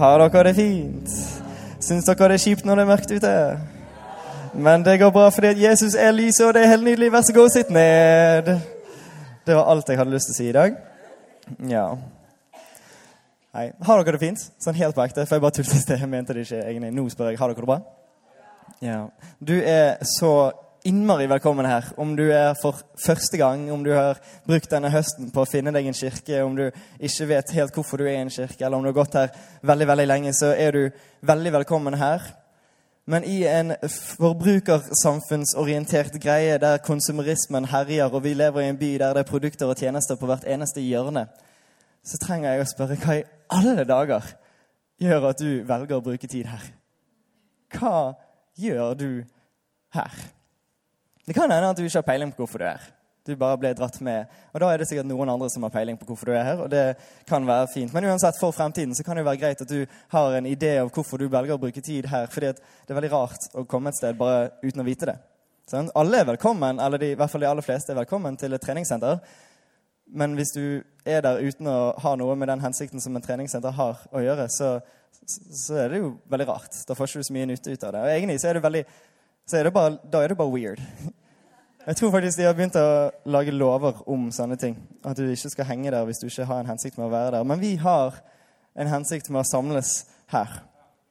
Har dere det fint? Syns dere det er kjipt når det er mørkt ute? Men det går bra fordi at Jesus er lyset, og det er helt nydelig. Vær så god, sitt ned. Det var alt jeg hadde lyst til å si i dag. Ja. Hei. Har dere det fint? Sånn helt på ekte. For jeg bare tullet i sted. Jeg mente det ikke egentlig. Nå spør jeg. Har dere det bra? Ja. Du er så innmari velkommen her. Om du er for første gang, om du har brukt denne høsten på å finne deg en kirke, om du ikke vet helt hvorfor du er i en kirke, eller om du har gått her veldig veldig lenge, så er du veldig velkommen her. Men i en forbrukersamfunnsorientert greie der konsumerismen herjer, og vi lever i en by der det er produkter og tjenester på hvert eneste hjørne, så trenger jeg å spørre hva i alle dager gjør at du velger å bruke tid her? Hva gjør du her? Det kan hende at du ikke har peiling på hvorfor du er. Du bare ble dratt med. Og da er det sikkert noen andre som har peiling på hvorfor du er her. og det kan være fint. Men uansett, for fremtiden så kan det jo være greit at du har en idé av hvorfor du velger å bruke tid her. fordi det er veldig rart å komme et sted bare uten å vite det. Sånn? Alle er velkommen, eller de, i hvert fall de aller fleste er velkommen til et treningssenter. Men hvis du er der uten å ha noe med den hensikten som en treningssenter har å gjøre, så, så er det jo veldig rart. Da får ikke du så mye nytte ut av det. Og egentlig så er det veldig, er det bare, da er det bare weird. Jeg tror faktisk de har begynt å lage lover om sånne ting. At du ikke skal henge der hvis du ikke har en hensikt med å være der. Men vi har en hensikt med å samles her.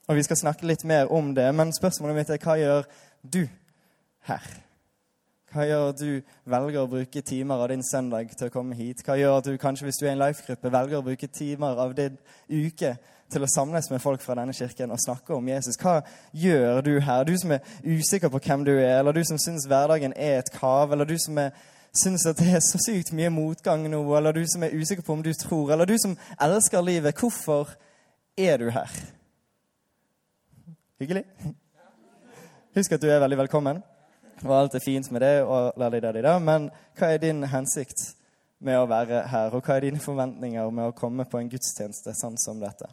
Og vi skal snakke litt mer om det. Men spørsmålet mitt er hva gjør du her? Hva gjør at du velger å bruke timer av din søndag til å komme hit? Hva gjør at du kanskje hvis du er i en life-gruppe, velger å bruke timer av din uke til å samles med folk fra denne kirken og snakke om Jesus? Hva gjør du her? Du som er usikker på hvem du er, eller du som syns hverdagen er et kav, eller du som er syns at det er så sykt mye motgang nå, eller du som er usikker på om du tror, eller du som elsker livet, hvorfor er du her? Hyggelig? Husk at du er veldig velkommen. Og alt er fint med det, og lalidadida, men hva er din hensikt med å være her? Og hva er dine forventninger med å komme på en gudstjeneste sånn som dette?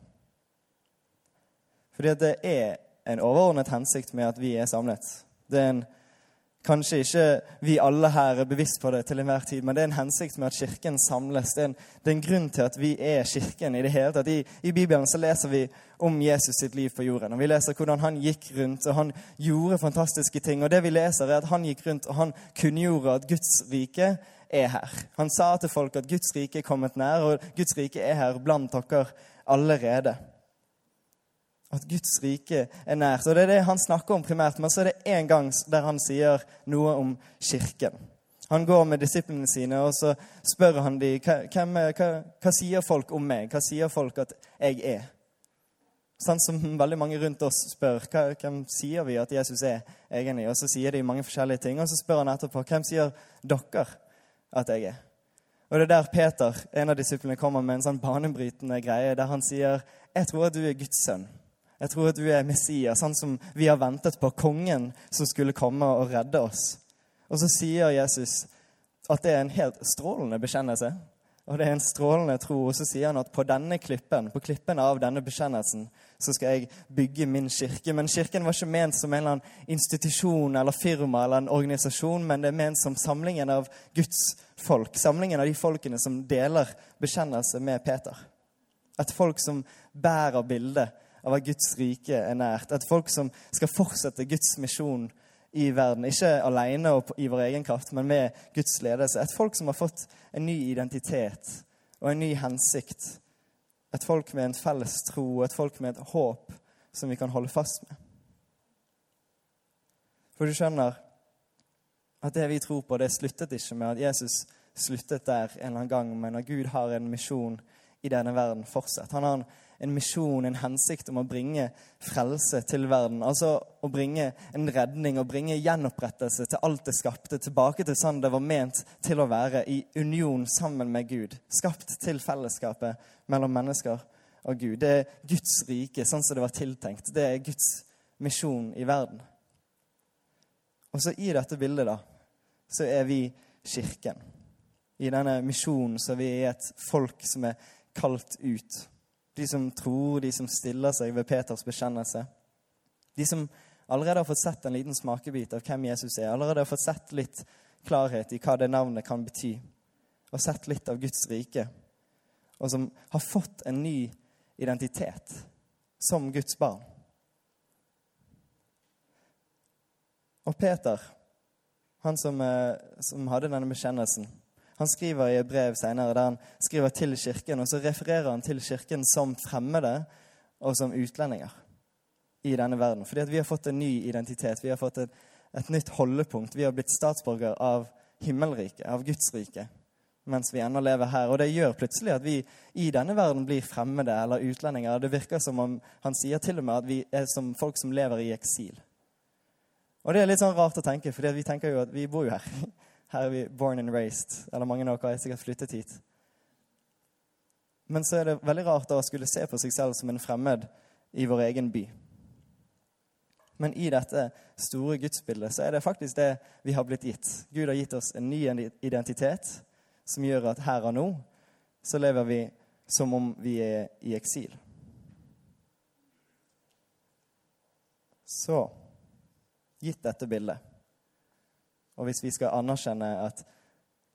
Fordi det er en overordnet hensikt med at vi er samlet. Det er en Kanskje ikke vi alle her er bevisst på det til enhver tid, men det er en hensikt med at Kirken samles. Det er en, det er en grunn til at vi er Kirken i det hele tatt. I, I, Bibelen så leser vi om Jesus sitt liv på jorden. og Vi leser hvordan han gikk rundt, og han gjorde fantastiske ting. Og det vi leser, er at han gikk rundt, og han kunngjorde at Guds rike er her. Han sa til folk at Guds rike er kommet nær, og Guds rike er her blant dere allerede. At Guds rike er nært. Og Det er det han snakker om primært. Men så er det én gang der han sier noe om kirken. Han går med disiplene sine og så spør han dem hva, hva, hva sier folk om meg. Hva sier folk at jeg er? Sånn som veldig mange rundt oss spør hva, hvem sier vi at Jesus er egentlig. Og så sier de mange forskjellige ting. Og så spør han etterpå hvem sier dere at jeg er. Og det er der Peter, en av disiplene, kommer med en sånn banebrytende greie der han sier jeg tror at du er Guds sønn. Jeg tror at du er Messias, sånn som vi har ventet på kongen som skulle komme og redde oss. Og så sier Jesus at det er en helt strålende bekjennelse. Og det er en strålende tro. Og så sier han at på denne klippen, på klippen av denne bekjennelsen så skal jeg bygge min kirke. Men kirken var ikke ment som en eller annen institusjon eller firma eller en organisasjon, men det er ment som samlingen av Guds folk. Samlingen av de folkene som deler bekjennelse med Peter. Et folk som bærer bildet av at Guds rike er nært. Et folk som skal fortsette Guds misjon i verden. Ikke alene og i vår egen kraft, men med Guds ledelse. Et folk som har fått en ny identitet og en ny hensikt. Et folk med en felles tro, et folk med et håp som vi kan holde fast med. For du skjønner at det vi tror på, det sluttet ikke med at Jesus sluttet der en eller annen gang, men at Gud har en misjon i denne verden fortsatt. Han har en en misjon, en hensikt om å bringe frelse til verden. Altså å bringe en redning og bringe gjenopprettelse til alt det skapte. Tilbake til sånn det var ment til å være, i union sammen med Gud. Skapt til fellesskapet mellom mennesker. og Gud. Det er Guds rike, sånn som det var tiltenkt. Det er Guds misjon i verden. Og så i dette bildet, da, så er vi kirken. I denne misjonen så er vi et folk som er kalt ut. De som tror, de som stiller seg ved Peters bekjennelse. De som allerede har fått sett en liten smakebit av hvem Jesus er. Allerede har fått sett litt klarhet i hva det navnet kan bety. Og sett litt av Guds rike. Og som har fått en ny identitet som Guds barn. Og Peter, han som, eh, som hadde denne bekjennelsen, han skriver i et brev senere der han skriver til kirken, og så refererer han til kirken som fremmede og som utlendinger i denne verden. Fordi at vi har fått en ny identitet. Vi har fått et, et nytt holdepunkt. Vi har blitt statsborger av himmelriket, av Guds rike, mens vi ennå lever her. Og det gjør plutselig at vi i denne verden blir fremmede eller utlendinger. Det virker som om han sier til og med at vi er som folk som lever i eksil. Og det er litt sånn rart å tenke, for vi tenker jo at vi bor jo her. Her er vi born and raised. Eller mange av dere har sikkert flyttet hit. Men så er det veldig rart da å skulle se på seg selv som en fremmed i vår egen by. Men i dette store gudsbildet så er det faktisk det vi har blitt gitt. Gud har gitt oss en ny identitet som gjør at her og nå så lever vi som om vi er i eksil. Så gitt dette bildet. Og hvis vi skal anerkjenne at,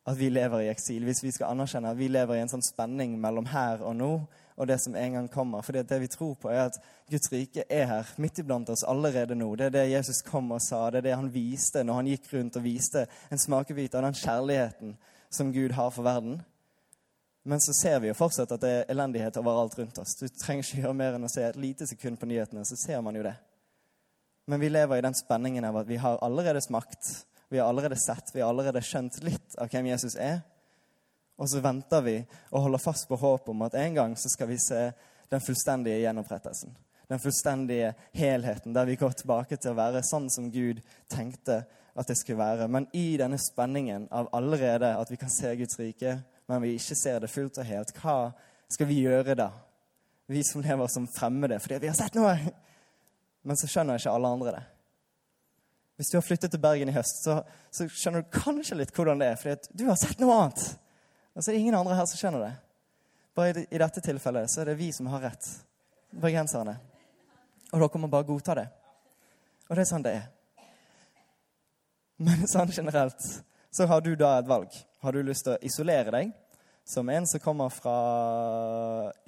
at, vi lever i eksil, hvis vi skal anerkjenne at vi lever i en sånn spenning mellom her og nå og det som en gang kommer For det vi tror på, er at Guds rike er her midt iblant oss allerede nå. Det er det Jesus kom og sa, det er det han viste når han gikk rundt og viste en smakebit av den kjærligheten som Gud har for verden. Men så ser vi jo fortsatt at det er elendighet overalt rundt oss. Du trenger ikke gjøre mer enn å se et lite sekund på nyhetene, så ser man jo det. Men vi lever i den spenningen av at vi har allerede smakt, vi har allerede sett, vi har allerede skjønt litt av hvem Jesus er. Og så venter vi og holder fast på håpet om at en gang så skal vi se den fullstendige gjenopprettelsen. Den fullstendige helheten, der vi går tilbake til å være sånn som Gud tenkte at det skulle være. Men i denne spenningen av allerede at vi kan se Guds rike, men vi ikke ser det fullt og helt, hva skal vi gjøre da? Vi som lever som fremmede fordi vi har sett noe! men så skjønner ikke alle andre det. Hvis du har flyttet til Bergen i høst, så, så skjønner du kanskje litt hvordan det er, fordi du har sett noe annet. Og så er det ingen andre her som skjønner det. Bare i, i dette tilfellet så er det vi som har rett, bergenserne. Og dere må bare godta det. Og det er sånn det er. Men sånn generelt så har du da et valg. Har du lyst til å isolere deg som en som kommer fra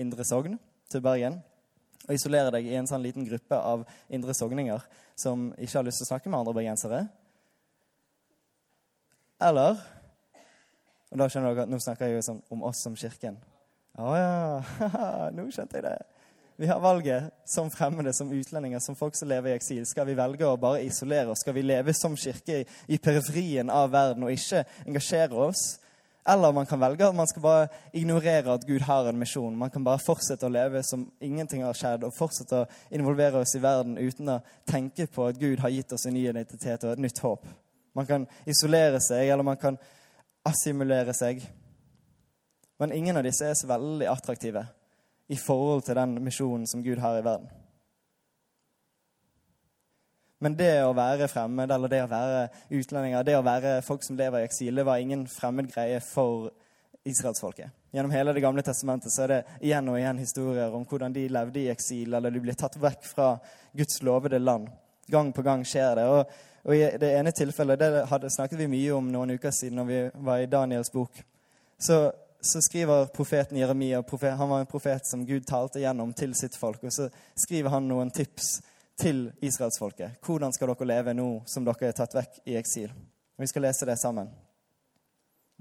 Indre Sogn til Bergen? Og isolere deg i en sånn liten gruppe av indre sogninger som ikke har lyst til å snakke med andre bergensere. Eller Og da skjønner dere at nå snakker jeg jo sånn om oss som kirken. Å ja, nå skjønte jeg det. Vi har valget som fremmede, som utlendinger, som folk som lever i eksil. Skal vi velge å bare isolere oss? Skal vi leve som kirke i periferien av verden og ikke engasjere oss? Eller man kan velge at man skal bare ignorere at Gud har en misjon. Man kan bare fortsette å leve som ingenting har skjedd, og fortsette å involvere oss i verden uten å tenke på at Gud har gitt oss en ny identitet og et nytt håp. Man kan isolere seg, eller man kan assimulere seg. Men ingen av disse er så veldig attraktive i forhold til den misjonen som Gud har i verden. Men det å være fremmed, eller det å være utlendinger, det å være folk som lever i eksil, det var ingen fremmed greie for israelsfolket. Gjennom hele Det gamle testamentet så er det igjen og igjen historier om hvordan de levde i eksil, eller de ble tatt vekk fra Guds lovede land. Gang på gang skjer det. Og, og i det ene tilfellet det hadde, snakket vi mye om noen uker siden når vi var i Daniels bok. Så, så skriver profeten Jeremia Han var en profet som Gud talte gjennom til sitt folk. Og så skriver han noen tips til israelsfolket. Hvordan skal dere leve nå som dere er tatt vekk i eksil? Vi skal lese det sammen.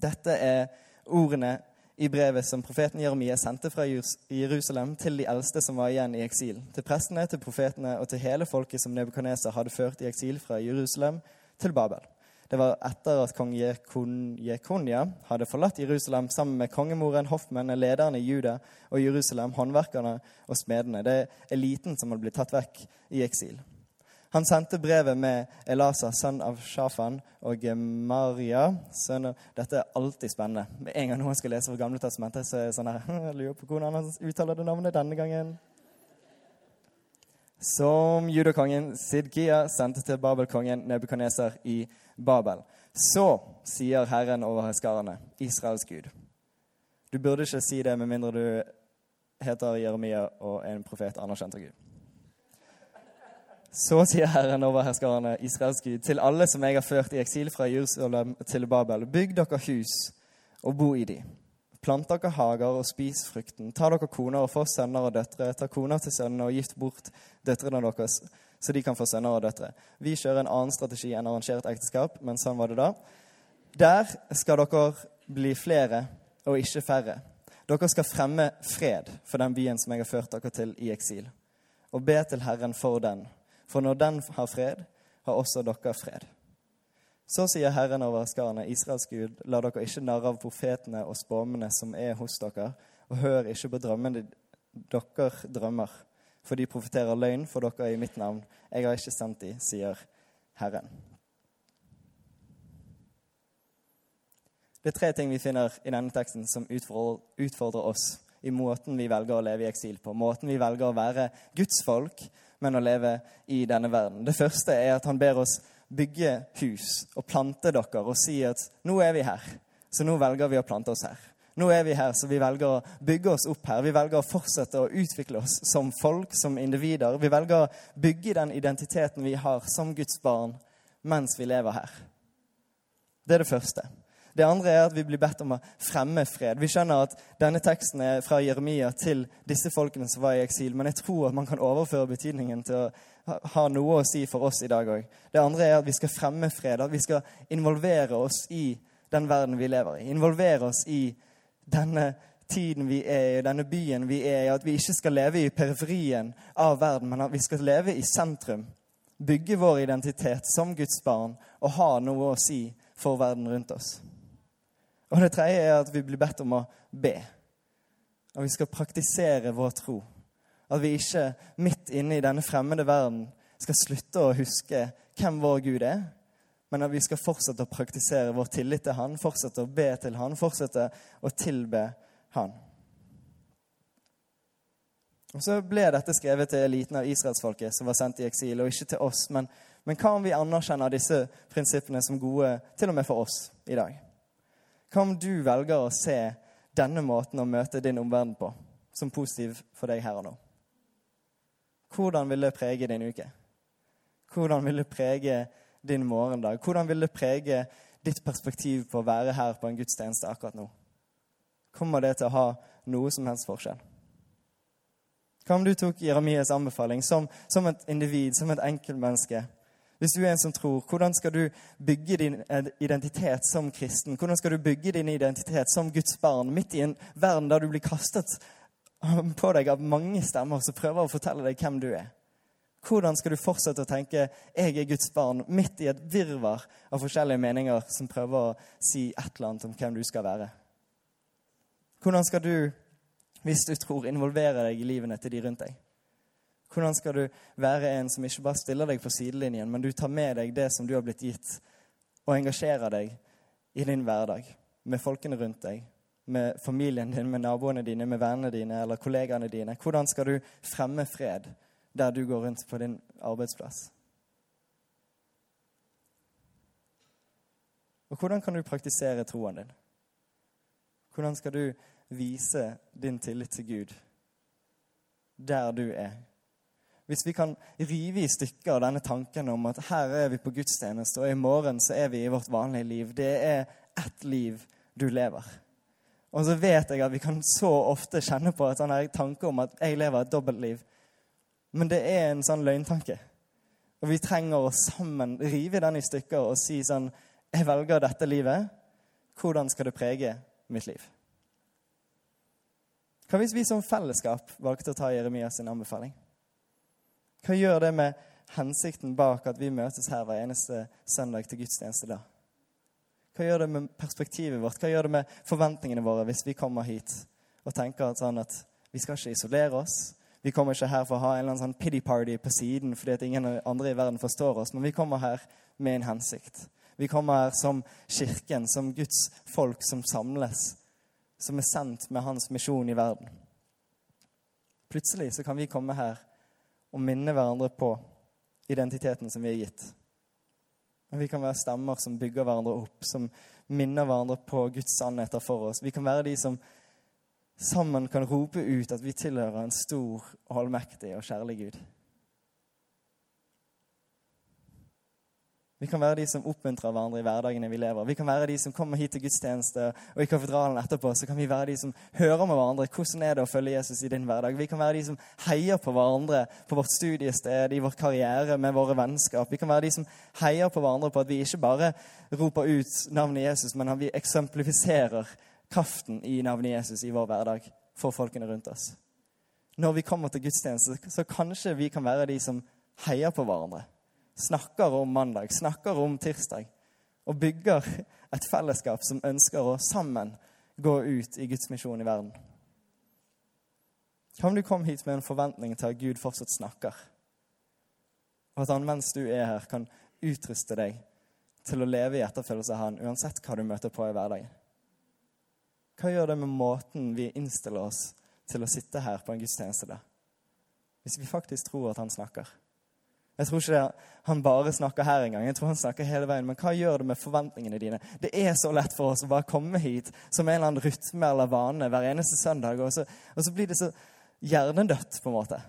Dette er ordene i brevet som profeten Jeremia sendte fra Jerusalem til de eldste som var igjen i eksil, til prestene, til profetene og til hele folket som Nebukadneser hadde ført i eksil fra Jerusalem til Babel. Det var etter at kong Jekonia hadde forlatt Jerusalem sammen med kongemoren, hoffmennene, lederne i Juda og Jerusalem, håndverkerne og smedene. Det er eliten som hadde blitt tatt vekk i eksil. Han sendte brevet med Elasa, sønn av Shafan, og Maria, sønn av Dette er alltid spennende. Med en gang noen skal lese fra Gamle testamentet, så er det sånn her Jeg lurer på hvordan han uttaler det navnet denne gangen. Som judokongen Sidkia sendte til Babelkongen Nebukaneser i Babel. Så sier Herren over heskarene, Israels Gud. Du burde ikke si det med mindre du heter Jeremia og er en profet anerkjent av Gud. Så sier Herren over herskarene, Israels Gud, til alle som jeg har ført i eksil fra Jerusalem til Babel, bygg dere hus og bo i de. Plant dere hager og spis frukten. Ta dere koner og få sønner og døtre. Ta koner til sønnene og gift bort døtrene deres, så de kan få sønner og døtre. Vi kjører en annen strategi enn arrangert ekteskap, men sånn var det da. Der skal dere bli flere og ikke færre. Dere skal fremme fred for den byen som jeg har ført dere til i eksil, og be til Herren for den for når den har fred, har også dere fred. Så sier Herren over skarene, Israels Gud, la dere ikke narre av profetene og spåmene som er hos dere, og hør ikke på drømmene dere drømmer, for de profeterer løgn for dere i mitt navn. Jeg har ikke sendt de, sier Herren. Det er tre ting vi finner i denne teksten som utfordrer oss i måten vi velger å leve i eksil på. Måten vi velger å være Guds folk, men å leve i denne verden. Det første er at han ber oss bygge hus og plante dere og si at nå er vi her, så nå velger vi å plante oss her. Nå er vi her, så vi velger å bygge oss opp her. Vi velger å fortsette å utvikle oss som folk, som individer. Vi velger å bygge den identiteten vi har som Guds barn, mens vi lever her. Det er det første. Det andre er at vi blir bedt om å fremme fred. Vi skjønner at denne teksten er fra Jeremia til disse folkene som var i eksil, men jeg tror at man kan overføre betydningen til å ha noe å si for oss i dag òg. Det andre er at vi skal fremme fred, at vi skal involvere oss i den verden vi lever i. Involvere oss i denne tiden vi er i, denne byen vi er i. At vi ikke skal leve i periferien av verden, men at vi skal leve i sentrum. Bygge vår identitet som Guds barn og ha noe å si for verden rundt oss. Og det tredje er at vi blir bedt om å be. Og vi skal praktisere vår tro. At vi ikke midt inne i denne fremmede verden skal slutte å huske hvem vår Gud er, men at vi skal fortsette å praktisere vår tillit til Han, fortsette å be til Han, fortsette å tilbe Han. Og Så ble dette skrevet til eliten av israelsfolket som var sendt i eksil, og ikke til oss. Men, men hva om vi anerkjenner disse prinsippene som gode til og med for oss i dag? Hva om du velger å se denne måten å møte din omverden på som positiv for deg her og nå? Hvordan vil det prege din uke? Hvordan vil det prege din morgendag? Hvordan vil det prege ditt perspektiv på å være her på en gudstjeneste akkurat nå? Kommer det til å ha noe som helst forskjell? Hva om du tok Jeremias anbefaling som, som et individ, som et enkeltmenneske? Hvis du er en som tror, hvordan skal du bygge din identitet som kristen? Hvordan skal du bygge din identitet som Guds barn midt i en verden der du blir kastet på deg av mange stemmer som prøver å fortelle deg hvem du er? Hvordan skal du fortsette å tenke 'jeg er Guds barn' midt i et virvar av forskjellige meninger som prøver å si et eller annet om hvem du skal være? Hvordan skal du, hvis du tror, involvere deg i livene til de rundt deg? Hvordan skal du være en som ikke bare stiller deg på sidelinjen, men du tar med deg det som du har blitt gitt, og engasjerer deg i din hverdag med folkene rundt deg, med familien din, med naboene dine, med vennene dine eller kollegaene dine? Hvordan skal du fremme fred der du går rundt på din arbeidsplass? Og hvordan kan du praktisere troen din? Hvordan skal du vise din tillit til Gud der du er? Hvis vi kan rive i stykker denne tanken om at her er vi på gudstjeneste, og i morgen så er vi i vårt vanlige liv. Det er ett liv du lever. Og så vet jeg at vi kan så ofte kjenne på en sånn tanke om at jeg lever et dobbeltliv. Men det er en sånn løgntanke. Og vi trenger å sammen rive den i stykker og si sånn Jeg velger dette livet. Hvordan skal det prege mitt liv? Hva hvis vi som fellesskap valgte å ta Jeremias anbefaling? Hva gjør det med hensikten bak at vi møtes her hver eneste søndag til gudstjeneste da? Hva gjør det med perspektivet vårt? Hva gjør det med forventningene våre hvis vi kommer hit og tenker sånn at vi skal ikke isolere oss, Vi kommer ikke her for å ha en eller annen sånn pity party på siden fordi at ingen andre i verden forstår oss, men vi kommer her med en hensikt. Vi kommer her som kirken, som Guds folk som samles, som er sendt med hans misjon i verden. Plutselig så kan vi komme her og minne hverandre på identiteten som vi er gitt. Og vi kan være stemmer som bygger hverandre opp, som minner hverandre på Guds sannheter for oss. Vi kan være de som sammen kan rope ut at vi tilhører en stor, allmektig og kjærlig Gud. Vi kan være de som oppmuntrer hverandre i hverdagene vi lever. Vi kan være de som kommer hit til gudstjeneste, og i katedralen etterpå så kan vi være de som hører med hverandre hvordan er det å følge Jesus i din hverdag. Vi kan være de som heier på hverandre på vårt studiested, i vår karriere, med våre vennskap. Vi kan være de som heier på hverandre på at vi ikke bare roper ut navnet Jesus, men at vi eksemplifiserer kraften i navnet Jesus i vår hverdag for folkene rundt oss. Når vi kommer til gudstjeneste, så kanskje vi kan være de som heier på hverandre snakker om mandag, snakker om tirsdag. Og bygger et fellesskap som ønsker å sammen gå ut i Guds misjon i verden. Kan du komme hit med en forventning til at Gud fortsatt snakker? Og at han mens du er her, kan utruste deg til å leve i etterfølgelse av han, uansett hva du møter på i hverdagen? Hva gjør det med måten vi innstiller oss til å sitte her på en gudstjeneste da? Hvis vi faktisk tror at han snakker. Jeg tror ikke det, han bare snakker her engang. Jeg tror han snakker hele veien. Men hva gjør det med forventningene dine? Det er så lett for oss å bare komme hit som en eller annen rytme eller vane hver eneste søndag, og så, og så blir det så hjernedødt, på en måte.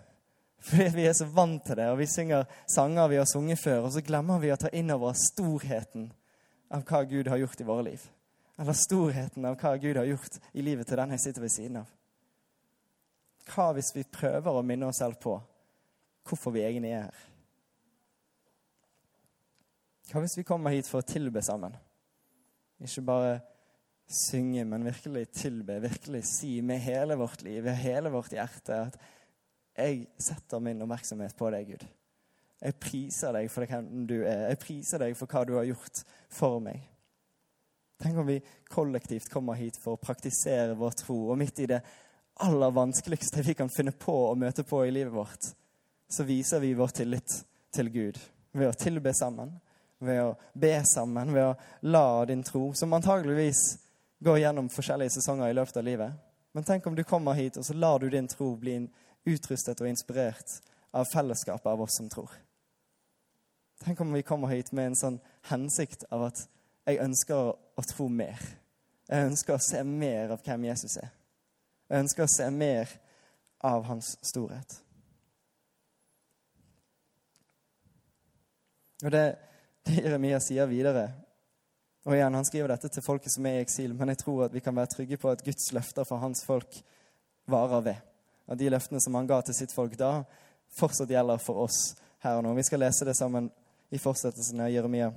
Fordi vi er så vant til det, og vi synger sanger vi har sunget før, og så glemmer vi å ta inn over storheten av hva Gud har gjort i våre liv. Eller storheten av hva Gud har gjort i livet til den jeg sitter ved siden av. Hva hvis vi prøver å minne oss selv på hvorfor vi egentlig er her? Hva hvis vi kommer hit for å tilbe sammen? Ikke bare synge, men virkelig tilbe. Virkelig si med hele vårt liv, med hele vårt hjerte, at jeg setter min oppmerksomhet på deg, Gud. Jeg priser deg for hvem du er. Jeg priser deg for hva du har gjort for meg. Tenk om vi kollektivt kommer hit for å praktisere vår tro, og midt i det aller vanskeligste vi kan finne på å møte på i livet vårt, så viser vi vår tillit til Gud ved å tilbe sammen ved å be sammen, ved å la din tro, som antageligvis går gjennom forskjellige sesonger i løpet av livet. Men tenk om du kommer hit, og så lar du din tro bli utrustet og inspirert av fellesskapet av oss som tror. Tenk om vi kommer hit med en sånn hensikt av at jeg ønsker å tro mer. Jeg ønsker å se mer av hvem Jesus er. Jeg ønsker å se mer av hans storhet. Og det det Jeremia sier videre. Og igjen, Han skriver dette til folket som er i eksil, men jeg tror at vi kan være trygge på at Guds løfter for hans folk varer ved. At de løftene som han ga til sitt folk da, fortsatt gjelder for oss her og nå. Vi skal lese det sammen i fortsettelsen av Jeremia.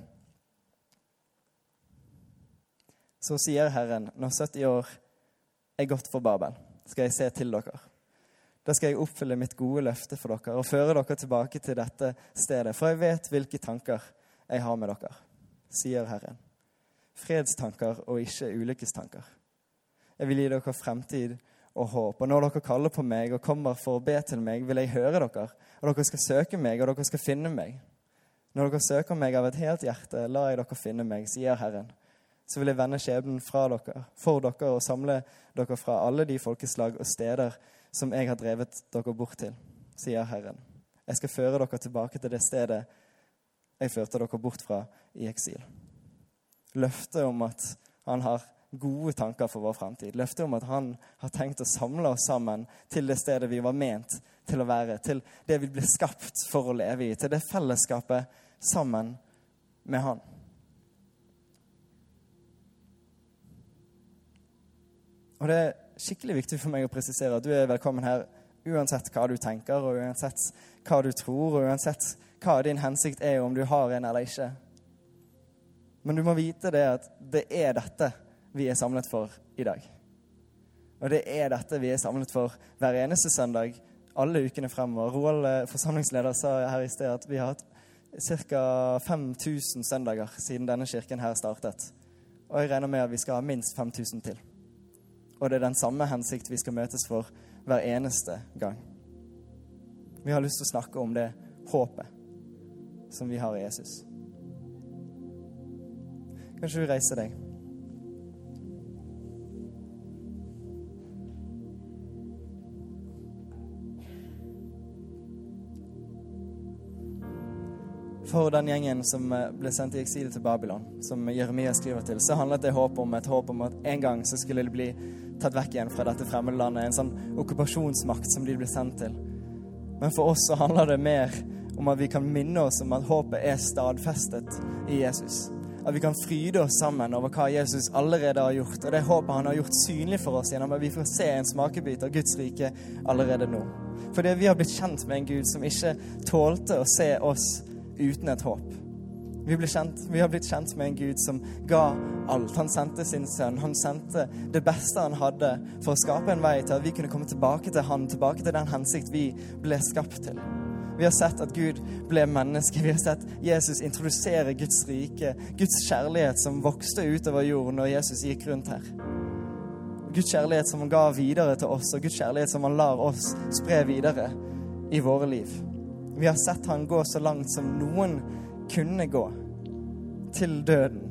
Så sier Herren, når 70 år er gått for Babel, skal jeg se til dere. Da skal jeg oppfylle mitt gode løfte for dere og føre dere tilbake til dette stedet, for jeg vet hvilke tanker jeg har med dere, sier Herren. Fredstanker og ikke ulykkestanker. Jeg vil gi dere fremtid og håp. Og når dere kaller på meg og kommer for å be til meg, vil jeg høre dere, og dere skal søke meg, og dere skal finne meg. Når dere søker meg av et helt hjerte, lar jeg dere finne meg, sier Herren. Så vil jeg vende skjebnen fra dere, for dere og samle dere fra alle de folkeslag og steder som jeg har drevet dere bort til, sier Herren. Jeg skal føre dere tilbake til det stedet jeg førte dere bort fra i eksil. Løftet om at han har gode tanker for vår fremtid. Løftet om at han har tenkt å samle oss sammen til det stedet vi var ment til å være. Til det vi ble skapt for å leve i. Til det fellesskapet sammen med han. Og det er skikkelig viktig for meg å presisere at du er velkommen her uansett hva du tenker, og uansett hva du tror, og uansett hva din hensikt er, om du har en eller ikke. Men du må vite det at det er dette vi er samlet for i dag. Og det er dette vi er samlet for hver eneste søndag alle ukene fremover. Roald, eh, forsamlingsleder, sa her i sted at vi har hatt ca. 5000 søndager siden denne kirken her startet. Og jeg regner med at vi skal ha minst 5000 til. Og det er den samme hensikt vi skal møtes for hver eneste gang. Vi har lyst til å snakke om det håpet som vi har i Jesus. Kanskje du reiser deg? For den gjengen som eh, ble sendt i eksil til Babylon, som Jeremia skriver til, så handlet det håp om et håp om at en gang så skulle det bli tatt vekk igjen fra dette fremmede landet. En sånn okkupasjonsmakt som de ble sendt til. Men for oss så handler det mer om at vi kan minne oss om at håpet er stadfestet i Jesus. At vi kan fryde oss sammen over hva Jesus allerede har gjort. Og det håpet han har gjort synlig for oss gjennom at vi får se en smakebit av Guds rike allerede nå. Fordi vi har blitt kjent med en Gud som ikke tålte å se oss uten et håp. Vi, kjent, vi, har blitt kjent med en Gud som ga alt. Han sendte sin sønn. Han sendte det beste han hadde for å skape en vei til at vi kunne komme tilbake til han, tilbake til den hensikt vi ble skapt til. Vi har sett at Gud ble menneske. Vi har sett Jesus introdusere Guds rike, Guds kjærlighet som vokste utover jorden når Jesus gikk rundt her. Guds kjærlighet som han ga videre til oss, og Guds kjærlighet som han lar oss spre videre i våre liv. Vi har sett han gå så langt som noen kunne gå, til døden.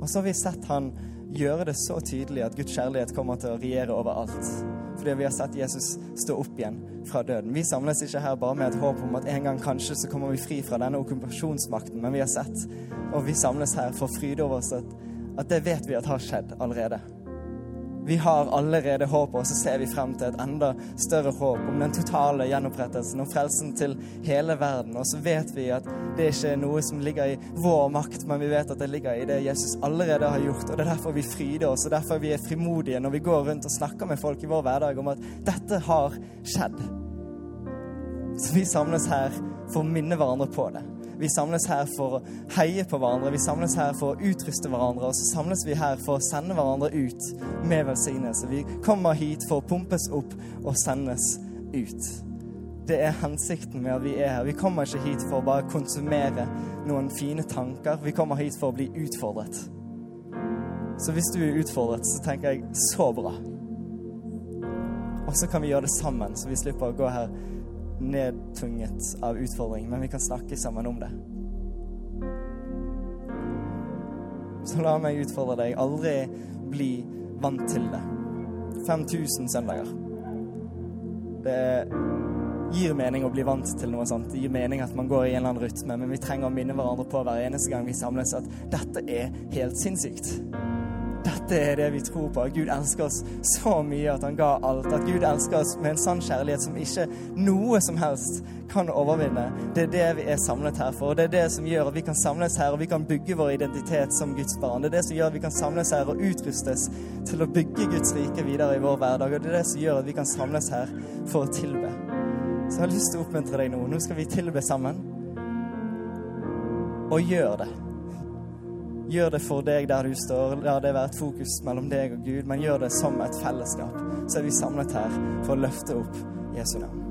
Og så har vi sett han gjøre det så tydelig at Guds kjærlighet kommer til å regjere over alt. Fordi vi har sett Jesus stå opp igjen fra døden. Vi samles ikke her bare med et håp om at en gang kanskje så kommer vi fri fra denne okkupasjonsmakten, men vi har sett, og vi samles her for å fryde over oss at, at det vet vi at har skjedd allerede. Vi har allerede håp, og så ser vi frem til et enda større håp om den totale gjenopprettelsen og frelsen til hele verden. Og så vet vi at det ikke er noe som ligger i vår makt, men vi vet at det ligger i det Jesus allerede har gjort. Og det er derfor vi fryder oss, og derfor vi er frimodige når vi går rundt og snakker med folk i vår hverdag om at dette har skjedd. Så vi samles her for å minne hverandre på det. Vi samles her for å heie på hverandre, vi samles her for å utruste hverandre, og så samles vi her for å sende hverandre ut med velsignelse. Vi kommer hit for å pumpes opp og sendes ut. Det er hensikten med at vi er her. Vi kommer ikke hit for å bare konsumere noen fine tanker. Vi kommer hit for å bli utfordret. Så hvis du er utfordret, så tenker jeg så bra. Og så kan vi gjøre det sammen, så vi slipper å gå her nedtunget av utfordring, men vi kan snakke sammen om det. Så la meg utfordre deg. Aldri bli vant til det. 5000 søndager. Det gir mening å bli vant til noe sånt. Det gir mening at man går i en eller annen rytme, men vi trenger å minne hverandre på hver eneste gang vi samles at dette er helt sinnssykt. Dette er det vi tror på. Gud elsker oss så mye at han ga alt. At Gud elsker oss med en sann kjærlighet som ikke noe som helst kan overvinne. Det er det vi er samlet her for. Og det er det som gjør at vi kan samles her og vi kan bygge vår identitet som Guds barn. Det er det som gjør at vi kan samles her og utrustes til å bygge Guds rike videre i vår hverdag. Og det er det som gjør at vi kan samles her for å tilbe. Så jeg har lyst til å oppmuntre deg nå. Nå skal vi tilbe sammen. Og gjør det. Gjør det for deg der du står. La det være et fokus mellom deg og Gud, men gjør det som et fellesskap. Så er vi samlet her for å løfte opp Jesu navn.